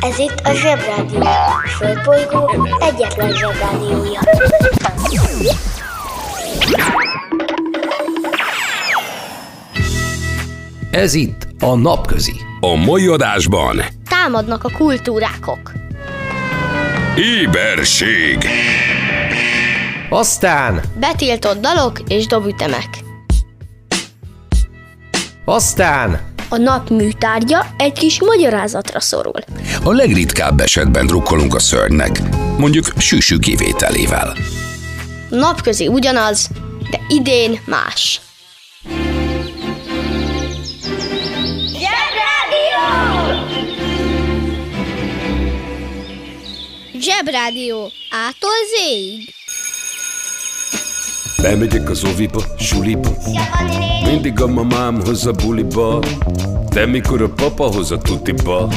Ez itt a Zsebrádió. A Földbolygó egyetlen Zsebrádiója. Ez itt a Napközi. A mai adásban Támadnak a kultúrákok. Éberség. Aztán, Betiltott dalok és dobütemek. aztán, A nap műtárgya egy kis magyarázatra szorul. A legritkább esetben drukkolunk a szörnynek, mondjuk sűsű kivételével. Napközi ugyanaz, de idén más. Zsebrádió. Ától zéig. Bemegyek az oviba, suliba. Mindig a mamám hoz a buliba. De mikor a papa hoz a tutiba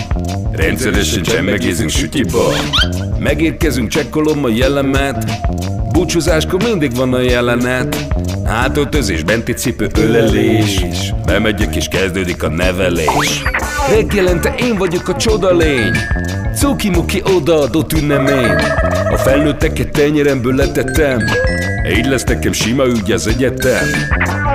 Rendszeresen csemmegézünk sütiba. Megérkezünk, csekkolom a jellemet. Búcsúzáskor mindig van a jelenet. Hátöltözés, benti cipő, ölelés. Bemegyek és kezdődik a nevelés. Reggelente én vagyok a csoda lény. Cuki-muki odaadott ünnemény. A felnőtteket tenyeremből letettem így lesz nekem sima ügy az egyetem.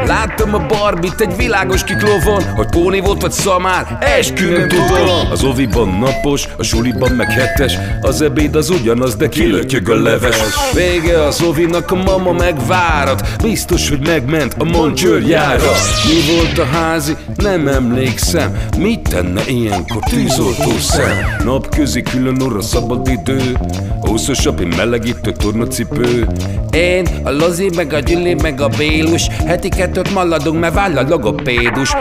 Láttam a barbit egy világos kiklovon Hogy póni volt vagy szamár, eskü nem tudom Az oviban napos, a suliban meg hetes Az ebéd az ugyanaz, de kilötyög a leves. Vége az ovinak, a mama megvárat Biztos, hogy megment a moncsőrjára Mi volt a házi? Nem emlékszem. Mit tenne ilyenkor tűzoltó szem? Napközi külön orra szabad idő. Úszos api melegítő tornacipő. Én, a Lozi, meg a Gyüli, meg a Bélus Heti kettőt maladunk, mert váll a logopédus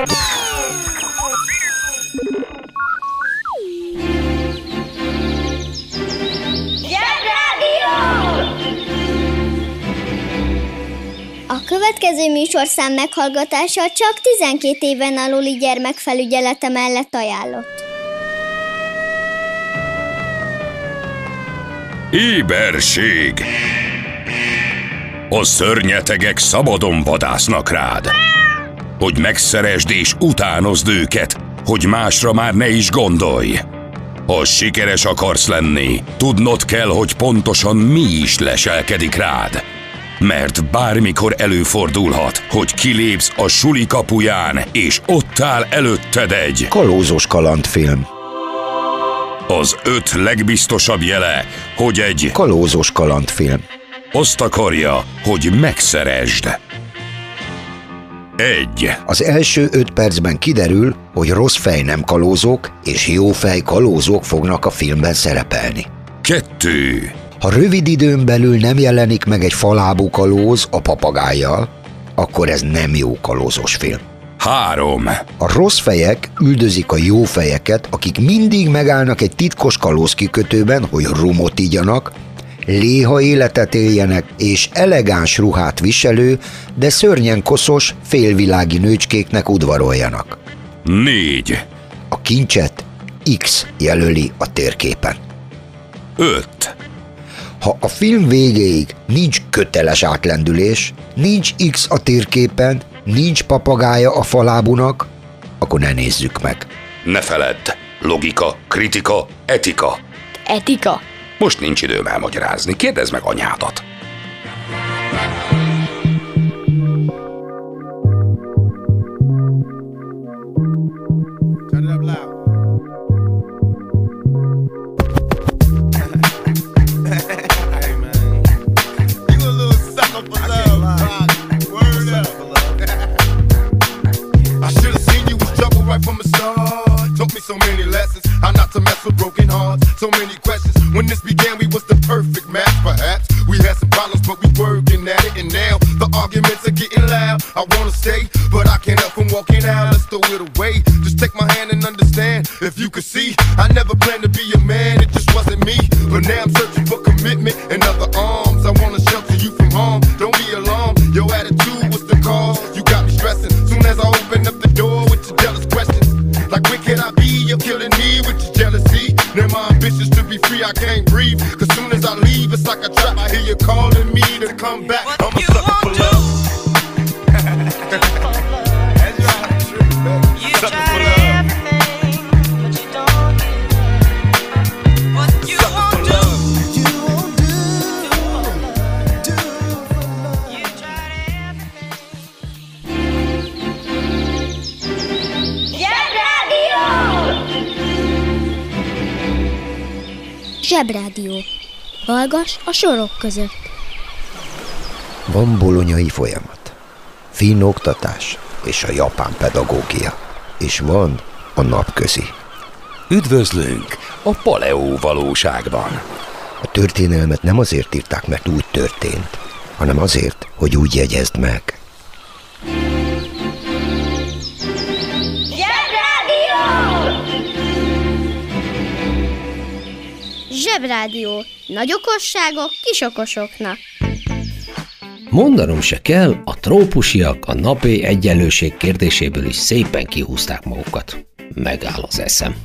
A következő műsorszám meghallgatása csak 12 éven aluli gyermekfelügyelete mellett ajánlott. Éberség. A szörnyetegek szabadon vadásznak rád. Hogy megszeresd és utánozd őket, hogy másra már ne is gondolj. Ha sikeres akarsz lenni, tudnod kell, hogy pontosan mi is leselkedik rád. Mert bármikor előfordulhat, hogy kilépsz a suli kapuján, és ott áll előtted egy Kalózos kalandfilm. az öt legbiztosabb jele, hogy egy Kalózos kalandfilm. Azt akarja, hogy megszeresd. Egy. Az első öt percben kiderül, hogy rossz fej nem kalózók, és jó fej kalózók fognak a filmben szerepelni. Kettő. Ha rövid időn belül nem jelenik meg egy falábú kalóz a papagájjal, akkor ez nem jó kalózos film. Három. A rossz fejek üldözik a jó fejeket, akik mindig megállnak egy titkos kalóz kikötőben, hogy rumot igyanak, léha életet éljenek, és elegáns ruhát viselő, de szörnyen koszos, félvilági nőcskéknek udvaroljanak. Négy. A kincset X jelöli a térképen. Öt. Ha a film végéig nincs köteles átlendülés, nincs X a térképen, nincs papagája a falábunak, akkor ne nézzük meg. Ne feledd. Logika, kritika, etika. Etika. Most nincs időm elmagyarázni. Kérdezd meg anyádat. I can't breathe. Cause soon as I leave, it's like a trap. I hear you calling me to come back. Hallgass a sorok között. Van bolonyai folyamat, finn oktatás és a japán pedagógia, és van a napközi. Üdvözlünk a Paleó valóságban. A történelmet nem azért írták, mert úgy történt, hanem azért, hogy úgy jegyezd meg. Zsebrádió. Nagy okosságok kis okosoknak. Mondanom se kell, a trópusiak a napi egyenlőség kérdéséből is szépen kihúzták magukat. Megáll az eszem.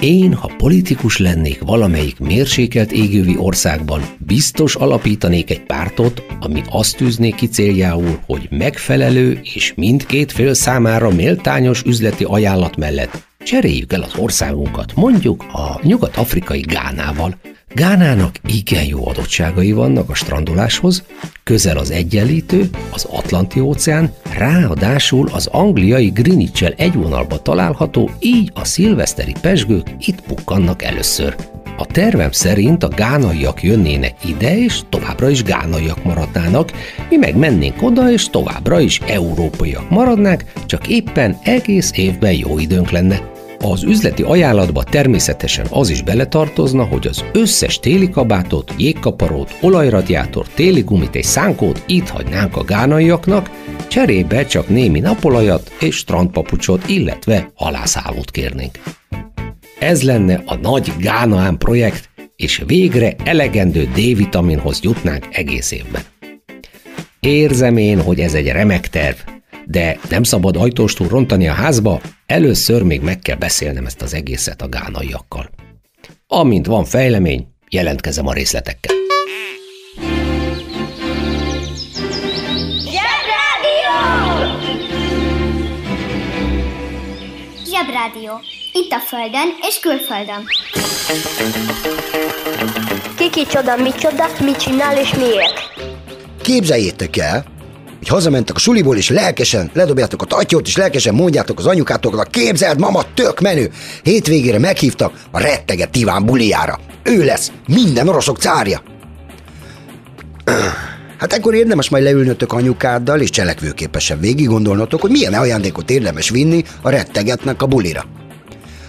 Én, ha politikus lennék valamelyik mérsékelt égővi országban, biztos alapítanék egy pártot, ami azt tűzné ki céljául, hogy megfelelő és mindkét fél számára méltányos üzleti ajánlat mellett cseréljük el az országunkat, mondjuk a nyugat-afrikai Gánával. Gánának igen jó adottságai vannak a strandoláshoz, közel az egyenlítő, az Atlanti-óceán, ráadásul az angliai greenwich egy vonalba található, így a szilveszteri pesgők itt pukkannak először. A tervem szerint a gánaiak jönnének ide, és továbbra is gánaiak maradnának, mi meg mennénk oda, és továbbra is európaiak maradnák, csak éppen egész évben jó időnk lenne. Az üzleti ajánlatba természetesen az is beletartozna, hogy az összes téli kabátot, jégkaparót, olajradiátort, téli gumit és szánkót itt hagynánk a gánaiaknak, cserébe csak némi napolajat és strandpapucsot, illetve halászálót kérnénk. Ez lenne a nagy Gánaán projekt, és végre elegendő D-vitaminhoz jutnánk egész évben. Érzem én, hogy ez egy remek terv, de nem szabad ajtóstól rontani a házba, először még meg kell beszélnem ezt az egészet a gánaiakkal. Amint van fejlemény, jelentkezem a részletekkel. Zsebrádió. Itt a Földön és külföldön. Ki kicsoda, micsoda, mit csinál és miért? Képzeljétek el, hogy hazamentek a suliból, és lelkesen ledobjátok a tatyót, és lelkesen mondjátok az anyukátoknak, képzeld, mama, tök menő! Hétvégére meghívtak a retteget Iván buliára. Ő lesz minden oroszok cárja. Hát ekkor érdemes majd leülnötök anyukáddal, és cselekvőképesen végig gondolnotok, hogy milyen ajándékot érdemes vinni a rettegetnek a bulira.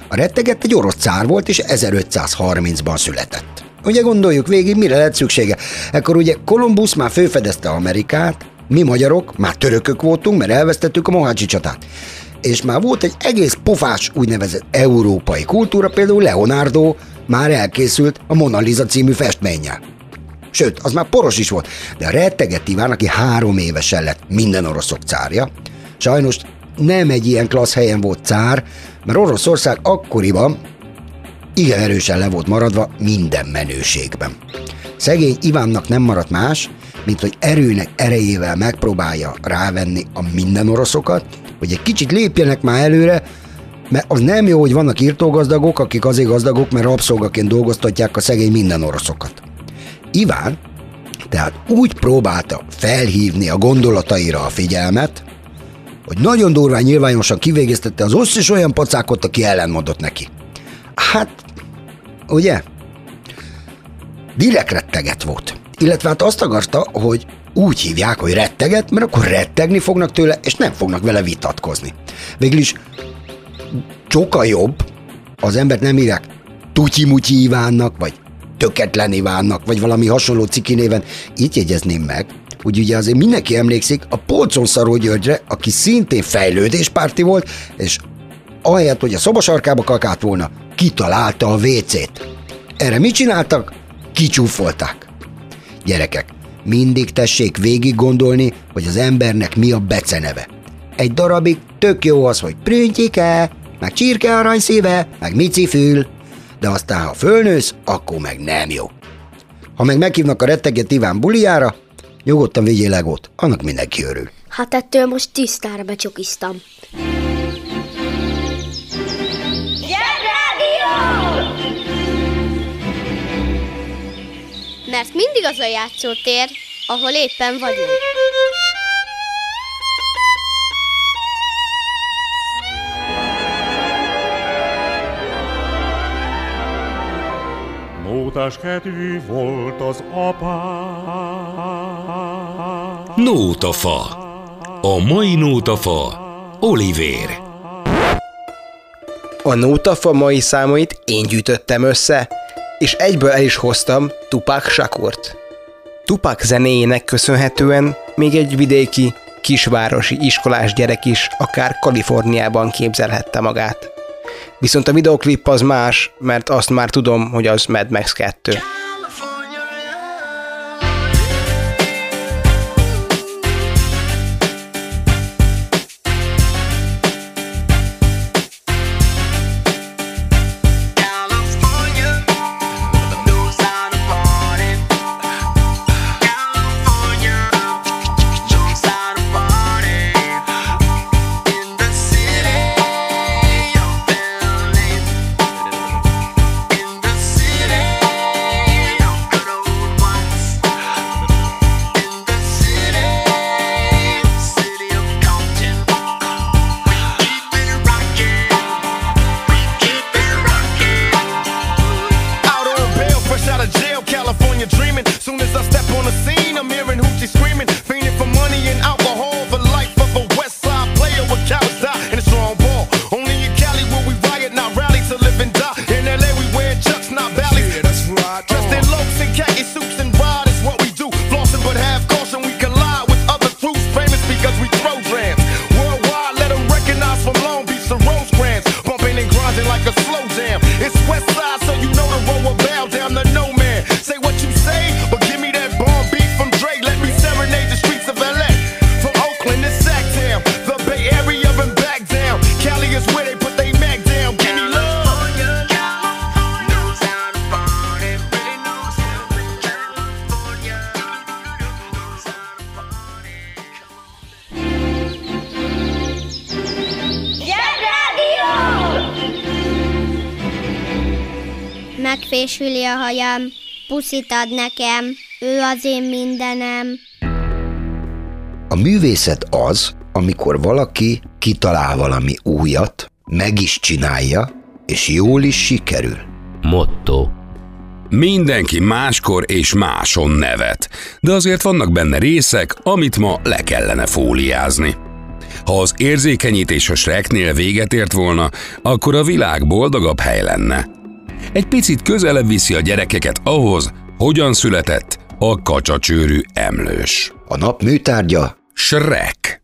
A retteget egy orosz cár volt, és 1530-ban született. Ugye gondoljuk végig, mire lett szüksége. Ekkor ugye Kolumbusz már főfedezte Amerikát, mi magyarok már törökök voltunk, mert elvesztettük a Mohácsi csatát. És már volt egy egész pofás úgynevezett európai kultúra, például Leonardo már elkészült a Mona Lisa című festménnyel. Sőt, az már poros is volt, de a retteget Iván, aki három évesen lett minden oroszok cárja, sajnos nem egy ilyen klassz helyen volt cár, mert Oroszország akkoriban igen erősen le volt maradva minden menőségben. Szegény Ivánnak nem maradt más, mint hogy erőnek erejével megpróbálja rávenni a minden oroszokat, hogy egy kicsit lépjenek már előre, mert az nem jó, hogy vannak írtógazdagok, akik azért gazdagok, mert rabszolgaként dolgoztatják a szegény minden oroszokat. Iván tehát úgy próbálta felhívni a gondolataira a figyelmet, hogy nagyon durván nyilvánosan kivégeztette az összes olyan pacákot, aki ellenmondott neki. Hát, ugye? Direkt retteget volt. Illetve hát azt akarta, hogy úgy hívják, hogy retteget, mert akkor rettegni fognak tőle, és nem fognak vele vitatkozni. Végül is sokkal jobb, az embert nem írják Tutyi-mutyi Ivánnak, vagy Töketlen Ivánnak, vagy valami hasonló ciki néven. Itt jegyezném meg, hogy ugye azért mindenki emlékszik a Polcon Szaró Györgyre, aki szintén fejlődéspárti volt, és ahelyett, hogy a szobasarkába kakált volna, kitalálta a WC-t. Erre mit csináltak? Kicsúfolták. Gyerekek, mindig tessék végig gondolni, hogy az embernek mi a beceneve. Egy darabig tök jó az, hogy prüntyike, meg csirke aranyszíve, meg micifül, de aztán ha fölnősz, akkor meg nem jó. Ha meg meghívnak a retteget Iván buliára, nyugodtan vigyél legót, annak mindenki örül. Hát ettől most tisztára becsokiztam. Mert mindig az a játszótér, ahol éppen vagyunk. utás kedvű volt az apám. Nótafa. A mai nótafa Olivér. A Nótafa mai számait én gyűjtöttem össze, és egyből el is hoztam Tupac Shakurt. Tupac zenéjének köszönhetően még egy vidéki, kisvárosi iskolás gyerek is akár Kaliforniában képzelhette magát. Viszont a videoklip az más, mert azt már tudom, hogy az Mad Max 2. a hajam, puszit ad nekem, ő az én mindenem. A művészet az, amikor valaki kitalál valami újat, meg is csinálja, és jól is sikerül. Motto. Mindenki máskor és máson nevet, de azért vannak benne részek, amit ma le kellene fóliázni. Ha az érzékenyítés a Shreknél véget ért volna, akkor a világ boldogabb hely lenne. Egy picit közelebb viszi a gyerekeket ahhoz, hogyan született a kacsacsőrű emlős. A nap műtárgya Shrek.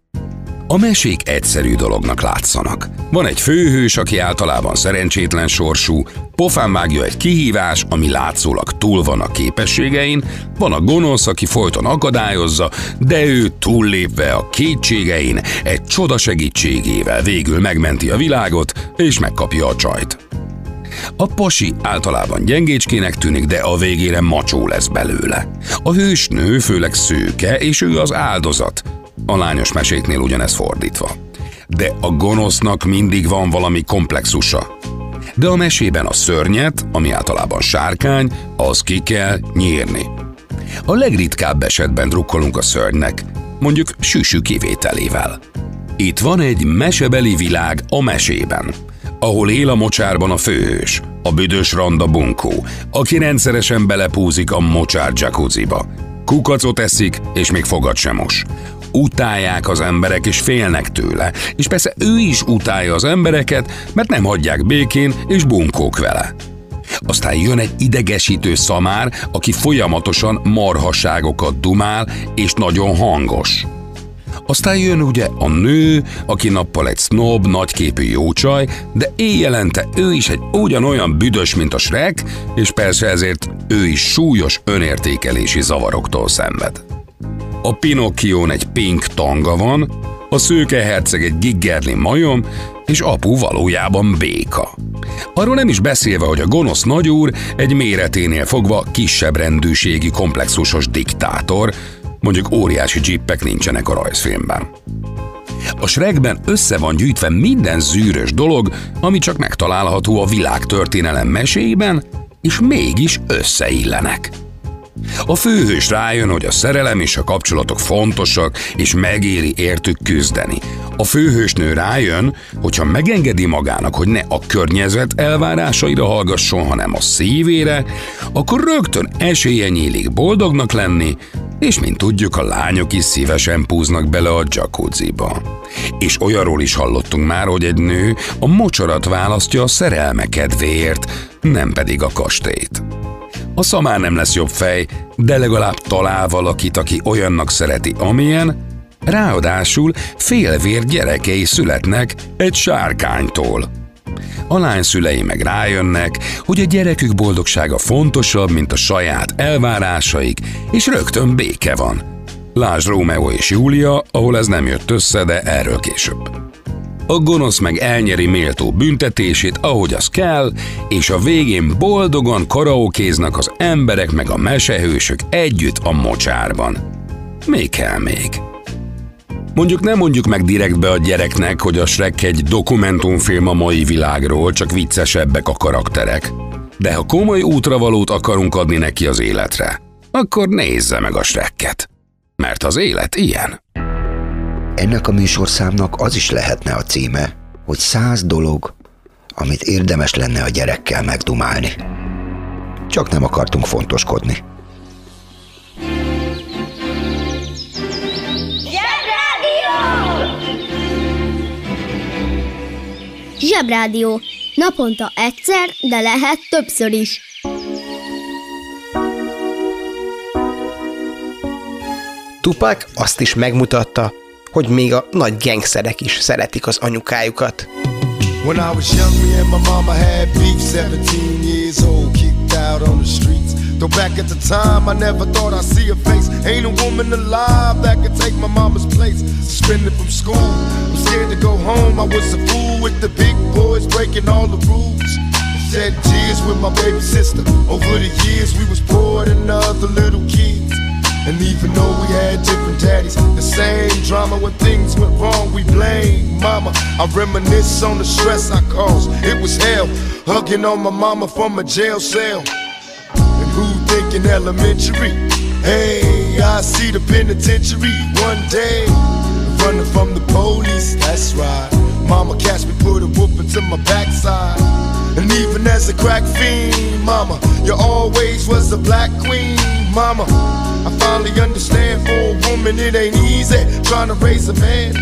A mesék egyszerű dolognak látszanak. Van egy főhős, aki általában szerencsétlen sorsú, pofán vágja egy kihívás, ami látszólag túl van a képességein, van a gonosz, aki folyton akadályozza, de ő túllépve a kétségein, egy csoda segítségével végül megmenti a világot, és megkapja a csajt. A pasi általában gyengécskének tűnik, de a végére macsó lesz belőle. A hősnő főleg szőke, és ő az áldozat. A lányos meséknél ugyanez fordítva. De a gonosznak mindig van valami komplexusa. De a mesében a szörnyet, ami általában sárkány, az ki kell nyírni. A legritkább esetben drukkolunk a szörnynek, mondjuk süsű kivételével. Itt van egy mesebeli világ a mesében, ahol él a mocsárban a főhős, a büdös randa bunkó, aki rendszeresen belepúzik a mocsár jacuzziba. Kukacot eszik, és még fogat sem mos. Utálják az emberek, és félnek tőle. És persze ő is utálja az embereket, mert nem hagyják békén, és bunkók vele. Aztán jön egy idegesítő szamár, aki folyamatosan marhaságokat dumál, és nagyon hangos. Aztán jön ugye a nő, aki nappal egy snob, nagyképű jócsaj, de éjjelente ő is egy ugyanolyan büdös, mint a Shrek, és persze ezért ő is súlyos önértékelési zavaroktól szenved. A Pinocchión egy pink tanga van, a szőke herceg egy giggerli majom, és apu valójában béka. Arról nem is beszélve, hogy a gonosz nagyúr egy méreténél fogva kisebb rendűségi komplexusos diktátor, mondjuk óriási dzsippek nincsenek a rajzfilmben. A Shrekben össze van gyűjtve minden zűrös dolog, ami csak megtalálható a világtörténelem meséiben, és mégis összeillenek. A főhős rájön, hogy a szerelem és a kapcsolatok fontosak, és megéri értük küzdeni. A főhősnő rájön, hogyha megengedi magának, hogy ne a környezet elvárásaira hallgasson, hanem a szívére, akkor rögtön esélye nyílik boldognak lenni, és mint tudjuk, a lányok is szívesen púznak bele a jacuzziba. És olyanról is hallottunk már, hogy egy nő a mocsarat választja a szerelme kedvéért, nem pedig a kastélyt. A szamár nem lesz jobb fej, de legalább talál valakit, aki olyannak szereti, amilyen, ráadásul félvér gyerekei születnek egy sárkánytól. A lány szülei meg rájönnek, hogy a gyerekük boldogsága fontosabb, mint a saját elvárásaik, és rögtön béke van. Lásd Rómeó és Júlia, ahol ez nem jött össze, de erről később. A gonosz meg elnyeri méltó büntetését, ahogy az kell, és a végén boldogan karaokéznak az emberek meg a mesehősök együtt a mocsárban. Még kell még. Mondjuk nem mondjuk meg direktbe a gyereknek, hogy a Shrek egy dokumentumfilm a mai világról, csak viccesebbek a karakterek. De ha komoly útravalót akarunk adni neki az életre, akkor nézze meg a Shrekket. Mert az élet ilyen. Ennek a műsorszámnak az is lehetne a címe, hogy száz dolog, amit érdemes lenne a gyerekkel megdumálni. Csak nem akartunk fontoskodni. Zsebrádió. Naponta egyszer, de lehet többször is. Tupac azt is megmutatta, hogy még a nagy gengszerek is szeretik az anyukájukat. When I was young, me and my mama had beef, 17 years old, kicked out on the streets. Though back at the time, I never thought I'd see a face. Ain't a woman alive that could take my mama's place. Suspended from school, I'm scared to go home. I was a fool with the big boys breaking all the rules. Shed tears with my baby sister. Over the years, we was poor than other little kids. And even though we had different daddies, the same drama when things went wrong, we blame mama. I reminisce on the stress I caused. It was hell, hugging on my mama from a jail cell. Who thinking elementary? Hey, I see the penitentiary one day. Running from the police, that's right. Mama catch me, put a whooping to my backside. And even as a crack fiend, mama, you always was a black queen, mama. I finally understand for a woman it ain't easy trying to raise a man.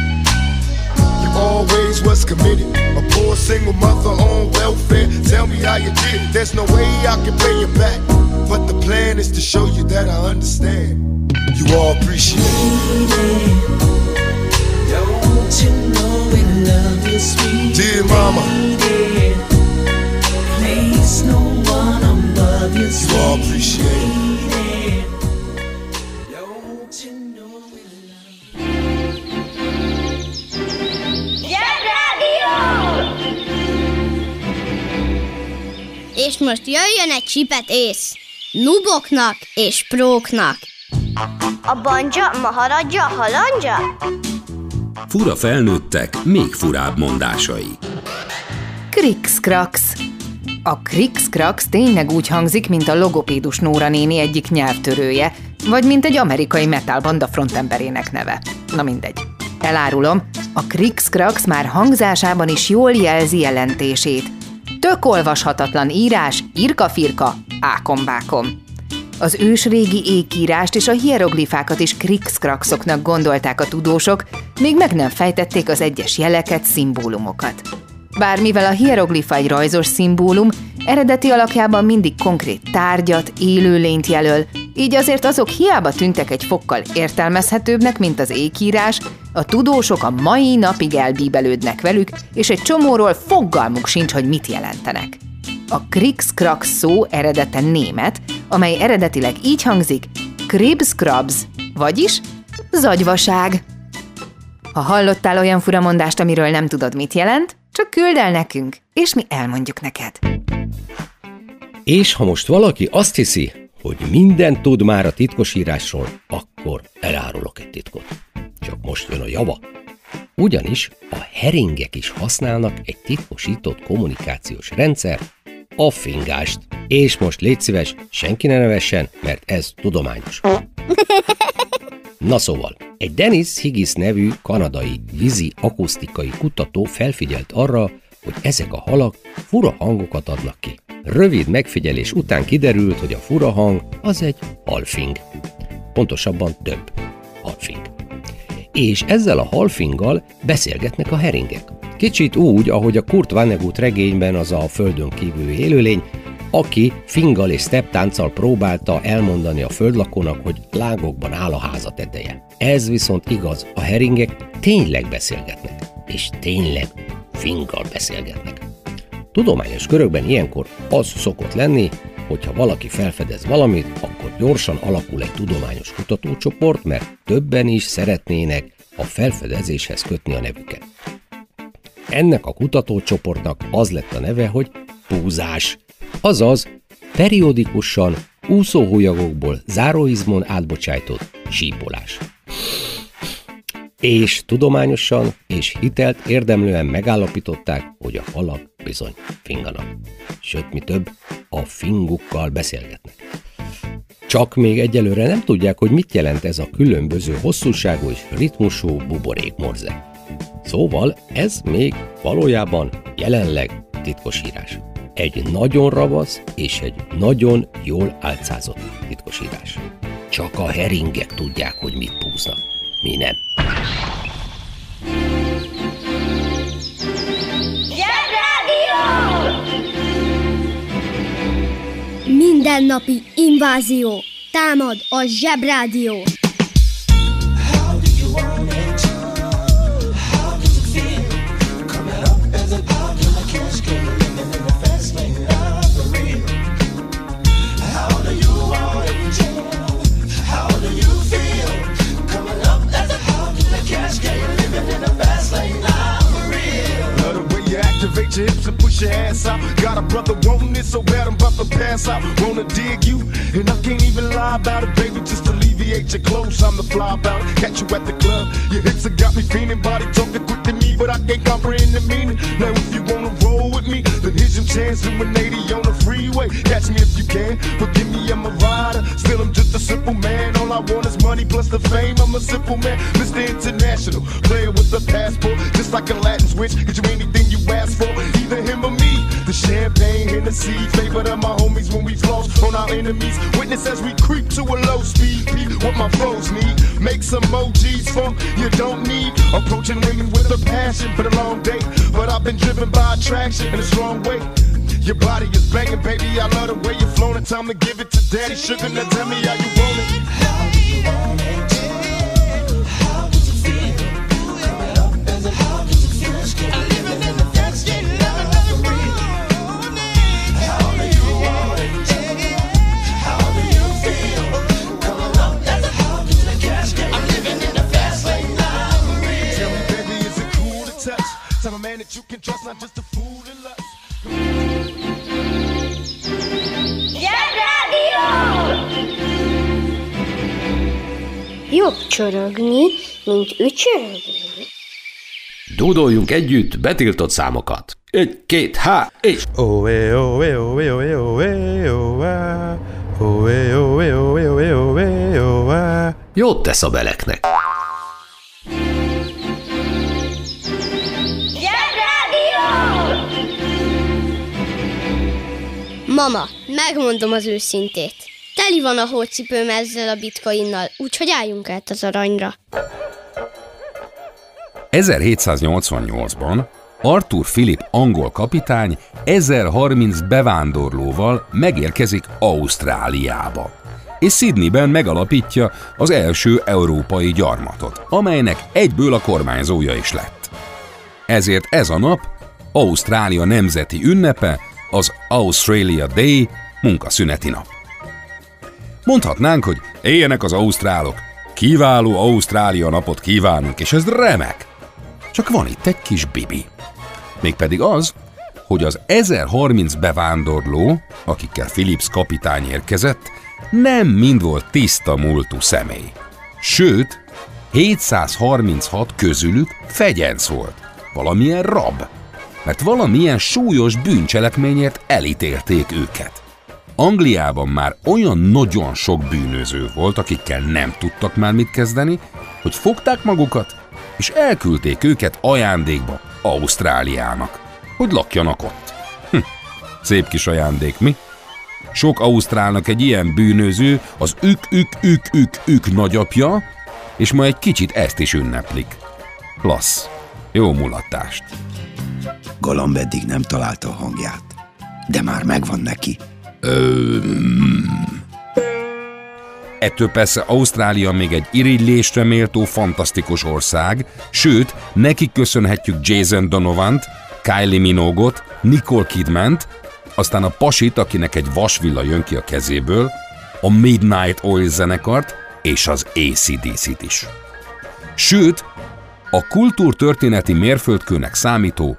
You always was committed, a poor single mother on welfare. Tell me how you did it. There's no way I can pay you back, but the plan is to show you that I understand. You all appreciate it. Don't you know we love you, sweet Dear mama. lady? Place no one above you, You all appreciate it. lady. Don't you know we love És most jöjjön egy csipet ész. Nuboknak és próknak. A banja, maharadja, halandja? Fura felnőttek, még furább mondásai. Krix-krax. A Krix-krax tényleg úgy hangzik, mint a logopédus Nóra néni egyik nyelvtörője, vagy mint egy amerikai metalbanda frontemberének neve. Na mindegy. Elárulom, a Krix-krax már hangzásában is jól jelzi jelentését. Tök olvashatatlan írás, irka-firka, ákombákom. Az ősrégi ékírást és a hieroglifákat is krix-kraxoknak gondolták a tudósok, még meg nem fejtették az egyes jeleket, szimbólumokat. Bár mivel a hieroglifa egy rajzos szimbólum, eredeti alakjában mindig konkrét tárgyat, élőlényt jelöl, így azért azok hiába tűntek egy fokkal értelmezhetőbbnek, mint az ékírás, a tudósok a mai napig elbíbelődnek velük, és egy csomóról fogalmuk sincs, hogy mit jelentenek. A Krix-Krax szó eredete német, amely eredetileg így hangzik Kribs-Krabs, vagyis zagyvaság. Ha hallottál olyan furamondást, amiről nem tudod, mit jelent, csak küld el nekünk, és mi elmondjuk neked. És ha most valaki azt hiszi, hogy mindent tud már a titkosírásról, akkor elárulok egy titkot. Csak most jön a java. Ugyanis a heringek is használnak egy titkosított kommunikációs rendszer, a fingást. És most légy szíves, senki ne nevessen, mert ez tudományos. Na szóval, Egy Dennis Higgis nevű kanadai vízi akusztikai kutató felfigyelt arra, hogy ezek a halak fura hangokat adnak ki. Rövid megfigyelés után kiderült, hogy a fura hang az egy halfing. Pontosabban több halfing. És ezzel a halfinggal beszélgetnek a heringek. Kicsit úgy, ahogy a Kurt Vonnegut regényben az a földön kívüli élőlény, aki fingal és tánccal próbálta elmondani a földlakónak, hogy lágokban áll a háza teteje. Ez viszont igaz, a heringek tényleg beszélgetnek, és tényleg finggal beszélgetnek. Tudományos körökben ilyenkor az szokott lenni, hogyha valaki felfedez valamit, akkor gyorsan alakul egy tudományos kutatócsoport, mert többen is szeretnének a felfedezéshez kötni a nevüket. Ennek a kutatócsoportnak az lett a neve, hogy púzás, azaz periódikusan úszóhólyagokból záróizmon átbocsájtott sípolás. És tudományosan és hitelt érdemlően megállapították, hogy a halak bizony finganak. Sőt, mi több, a fingukkal beszélgetnek. Csak még egyelőre nem tudják, hogy mit jelent ez a különböző hosszúságú és ritmusú buborékmorze. Szóval ez még valójában jelenleg titkosírás. Egy nagyon ravasz és egy nagyon jól álcázott titkosírás. Csak a heringek tudják, hogy mit púznak. Mi nem. Mindennapi invázió. Támad a Zsebrádió. tips and push your ass out. Got a brother wanting it so bad I'm about to pass out. Wanna dig you, and I can't even lie about it, baby. Just alleviate your clothes. I'm the fly about. Catch you at the club. Your hips have got me feeling. Body talking quick to me, but I can't comprehend the meaning. Now if you wanna roll with me, then here's your chance. Doing 80 on the freeway. Catch me if you can. Forgive me, I'm a rider. Still, I'm just a simple man. All I want is money plus the fame. I'm a simple man, Mr. International. Player with a passport, just like a Latin switch. Get you anything you ask for, either him champagne, Hennessy, favorite of my homies when we floss on our enemies. Witness as we creep to a low speed. Peep what my foes need. Make some emojis funk you don't need. Approaching women with a passion, for the long day. But I've been driven by attraction in a strong way. Your body is banging, baby. I love the way you're flowing. Time to give it to daddy. Sugar, now tell me how you want it. How you want it? Tell a man that you can trust, not just a fool in lust. Jobb csorogni, mint ücsörögni. Dúdoljunk együtt betiltott számokat. Egy, két, há, és... Oé, oé, oé, oé, oé, oé, oé, oé, oé, oé, oé, oé. Jót tesz a beleknek. Mama, megmondom az őszintét. Teli van a hócipőm ezzel a bitcoinnal, úgyhogy álljunk át az aranyra. 1788-ban Arthur Philip angol kapitány 1030 bevándorlóval megérkezik Ausztráliába, és Sydneyben megalapítja az első európai gyarmatot, amelynek egyből a kormányzója is lett. Ezért ez a nap Ausztrália nemzeti ünnepe, az Australia Day munkaszüneti nap. Mondhatnánk, hogy éljenek az ausztrálok, kiváló Ausztrália napot kívánunk, és ez remek. Csak van itt egy kis bibi. Mégpedig az, hogy az 1030 bevándorló, akikkel Philips kapitány érkezett, nem mind volt tiszta múltú személy. Sőt, 736 közülük fegyenc volt, valamilyen rab, mert valamilyen súlyos bűncselekményért elítélték őket. Angliában már olyan nagyon sok bűnöző volt, akikkel nem tudtak már mit kezdeni, hogy fogták magukat, és elküldték őket ajándékba Ausztráliának, hogy lakjanak ott. Hm, szép kis ajándék, mi? Sok ausztrálnak egy ilyen bűnöző az ük-ük-ük-ük-ük nagyapja, és ma egy kicsit ezt is ünneplik. Klassz. Jó mulatást. Galamb eddig nem találta a hangját, de már megvan neki. Ö, Ettől persze Ausztrália még egy irigylésre méltó fantasztikus ország, sőt, neki köszönhetjük Jason Donovant, Kylie Minogot, Nicole Kidmant, aztán a pasit, akinek egy vasvilla jön ki a kezéből, a Midnight Oil zenekart és az ACDC-t is. Sőt, a kultúrtörténeti mérföldkőnek számító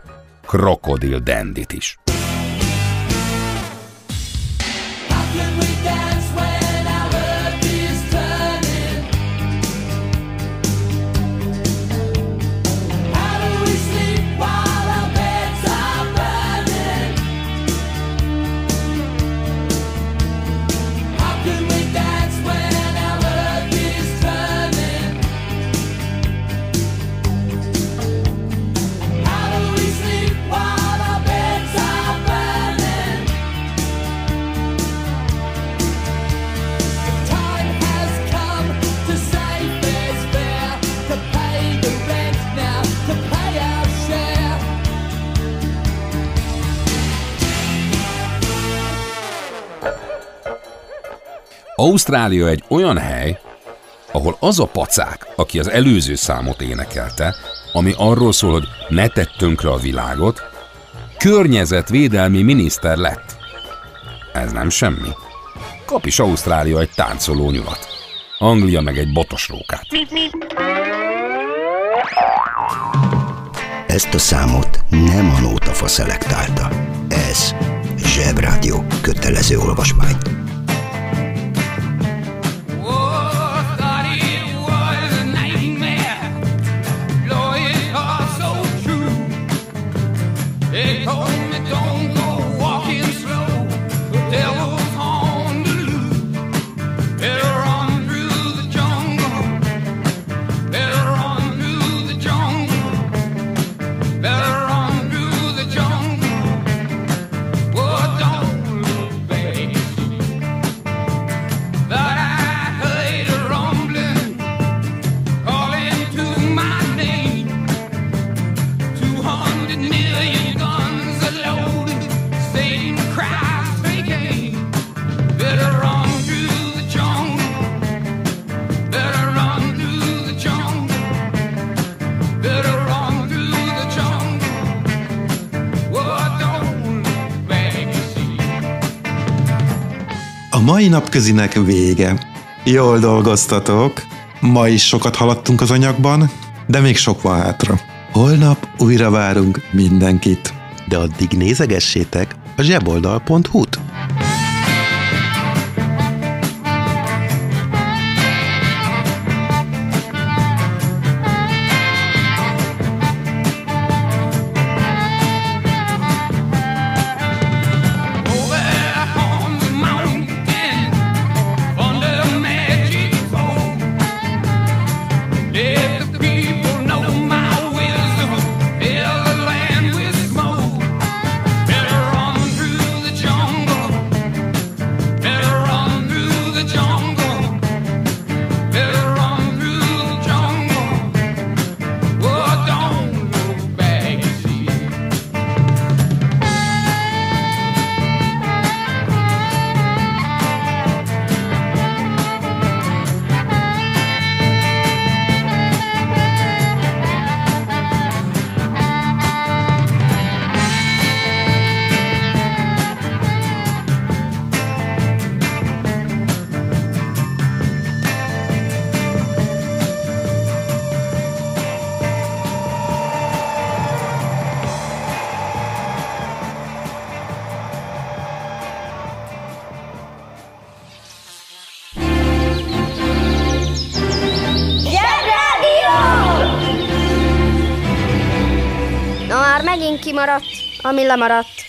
Crocodile Dandit is. Ausztrália egy olyan hely, ahol az a pacák, aki az előző számot énekelte, ami arról szól, hogy ne tett tönkre a világot, környezetvédelmi miniszter lett. Ez nem semmi. Kap is Ausztrália egy táncoló nyulat. Anglia meg egy botos rókát. Ezt a számot nem a nótafa szelektálta. Ez Zsebrádió kötelező olvasmány. Mai napközinek vége. Jól dolgoztatok. Ma is sokat haladtunk az anyagban, de még sok van hátra. Holnap újra várunk mindenkit. De addig nézegessétek a zseboldal.hu-t. ami lemaradt.